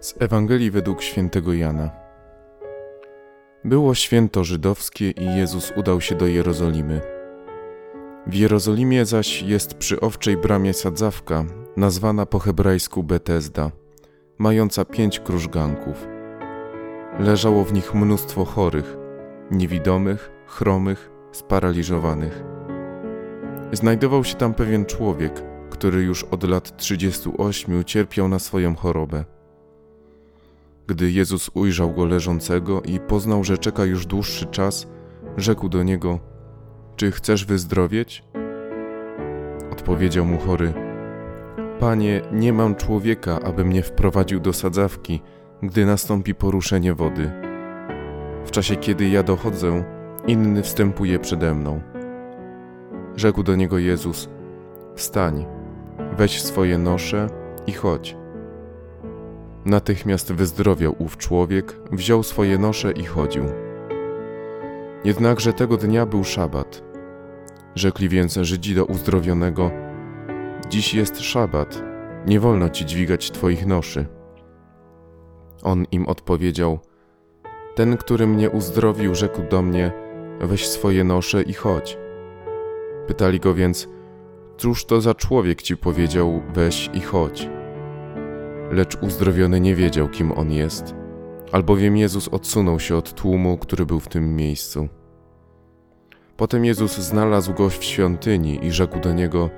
Z Ewangelii według świętego Jana. Było święto żydowskie i Jezus udał się do Jerozolimy. W Jerozolimie zaś jest przy owczej bramie sadzawka, nazwana po hebrajsku Betesda, mająca pięć krużganków. Leżało w nich mnóstwo chorych, niewidomych, chromych, sparaliżowanych. Znajdował się tam pewien człowiek, który już od lat 38 cierpiał na swoją chorobę. Gdy Jezus ujrzał go leżącego i poznał, że czeka już dłuższy czas, rzekł do niego: Czy chcesz wyzdrowieć? Odpowiedział mu chory: Panie, nie mam człowieka, aby mnie wprowadził do sadzawki, gdy nastąpi poruszenie wody. W czasie, kiedy ja dochodzę, inny wstępuje przede mną. Rzekł do niego Jezus: Wstań, weź swoje nosze i chodź. Natychmiast wyzdrowiał ów człowiek, wziął swoje nosze i chodził. Jednakże tego dnia był szabat. Rzekli więc Żydzi do uzdrowionego: Dziś jest szabat, nie wolno ci dźwigać twoich noszy. On im odpowiedział: Ten, który mnie uzdrowił, rzekł do mnie: Weź swoje nosze i chodź. Pytali go więc: Cóż to za człowiek ci powiedział: Weź i chodź? Lecz uzdrowiony nie wiedział, kim on jest, albowiem Jezus odsunął się od tłumu, który był w tym miejscu. Potem Jezus znalazł go w świątyni i rzekł do niego: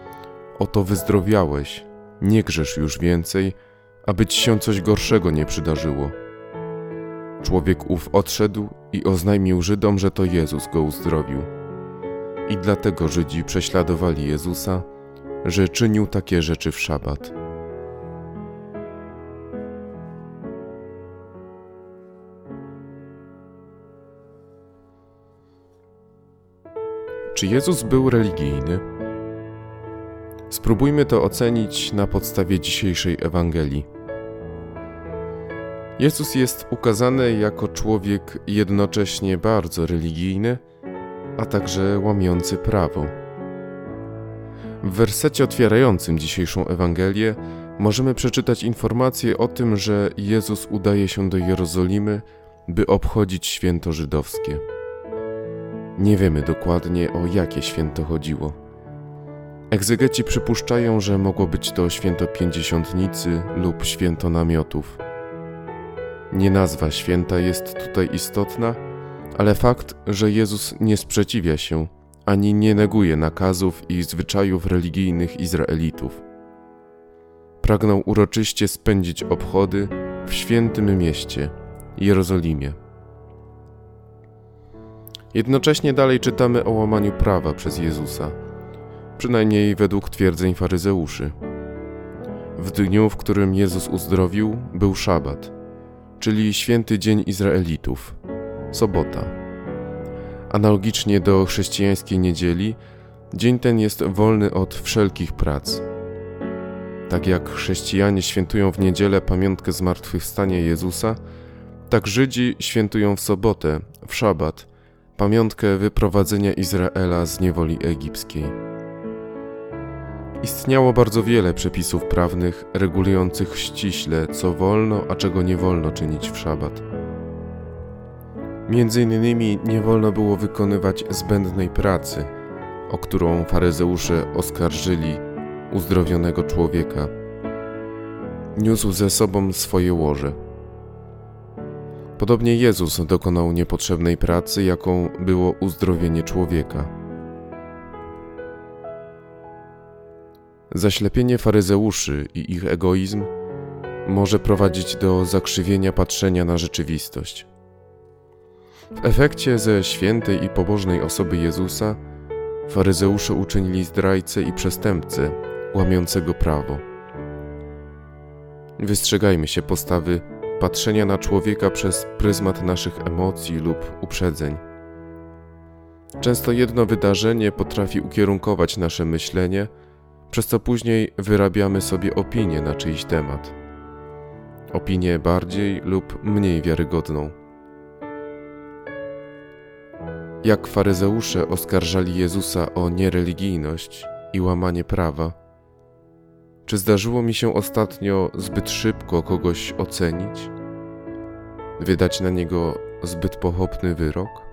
Oto wyzdrowiałeś, nie grzesz już więcej, aby ci się coś gorszego nie przydarzyło. Człowiek ów odszedł i oznajmił Żydom, że to Jezus go uzdrowił. I dlatego Żydzi prześladowali Jezusa, że czynił takie rzeczy w szabat. Czy Jezus był religijny? Spróbujmy to ocenić na podstawie dzisiejszej Ewangelii. Jezus jest ukazany jako człowiek jednocześnie bardzo religijny, a także łamiący prawo. W wersecie otwierającym dzisiejszą Ewangelię możemy przeczytać informację o tym, że Jezus udaje się do Jerozolimy, by obchodzić święto żydowskie. Nie wiemy dokładnie o jakie święto chodziło. Egzegeci przypuszczają, że mogło być to święto pięćdziesiątnicy lub święto namiotów. Nie nazwa święta jest tutaj istotna, ale fakt, że Jezus nie sprzeciwia się ani nie neguje nakazów i zwyczajów religijnych Izraelitów. Pragnął uroczyście spędzić obchody w świętym mieście, Jerozolimie. Jednocześnie dalej czytamy o łamaniu prawa przez Jezusa, przynajmniej według twierdzeń faryzeuszy. W dniu, w którym Jezus uzdrowił, był szabat, czyli święty dzień Izraelitów, sobota. Analogicznie do chrześcijańskiej niedzieli, dzień ten jest wolny od wszelkich prac. Tak jak chrześcijanie świętują w niedzielę pamiątkę zmartwychwstania Jezusa, tak Żydzi świętują w sobotę, w szabat, pamiątkę wyprowadzenia Izraela z niewoli egipskiej. Istniało bardzo wiele przepisów prawnych regulujących ściśle, co wolno, a czego nie wolno czynić w szabat. Między innymi nie wolno było wykonywać zbędnej pracy, o którą faryzeusze oskarżyli uzdrowionego człowieka. Niósł ze sobą swoje łoże. Podobnie Jezus dokonał niepotrzebnej pracy, jaką było uzdrowienie człowieka. Zaślepienie faryzeuszy i ich egoizm może prowadzić do zakrzywienia patrzenia na rzeczywistość. W efekcie ze świętej i pobożnej osoby Jezusa faryzeusze uczynili zdrajcę i przestępcę, łamiącego prawo. Wystrzegajmy się postawy patrzenia na człowieka przez pryzmat naszych emocji lub uprzedzeń. Często jedno wydarzenie potrafi ukierunkować nasze myślenie, przez co później wyrabiamy sobie opinię na czyjś temat. Opinię bardziej lub mniej wiarygodną. Jak faryzeusze oskarżali Jezusa o niereligijność i łamanie prawa, Czy zdarzyło mi się ostatnio zbyt szybko kogoś ocenić? Wydać na niego zbyt pochopny wyrok?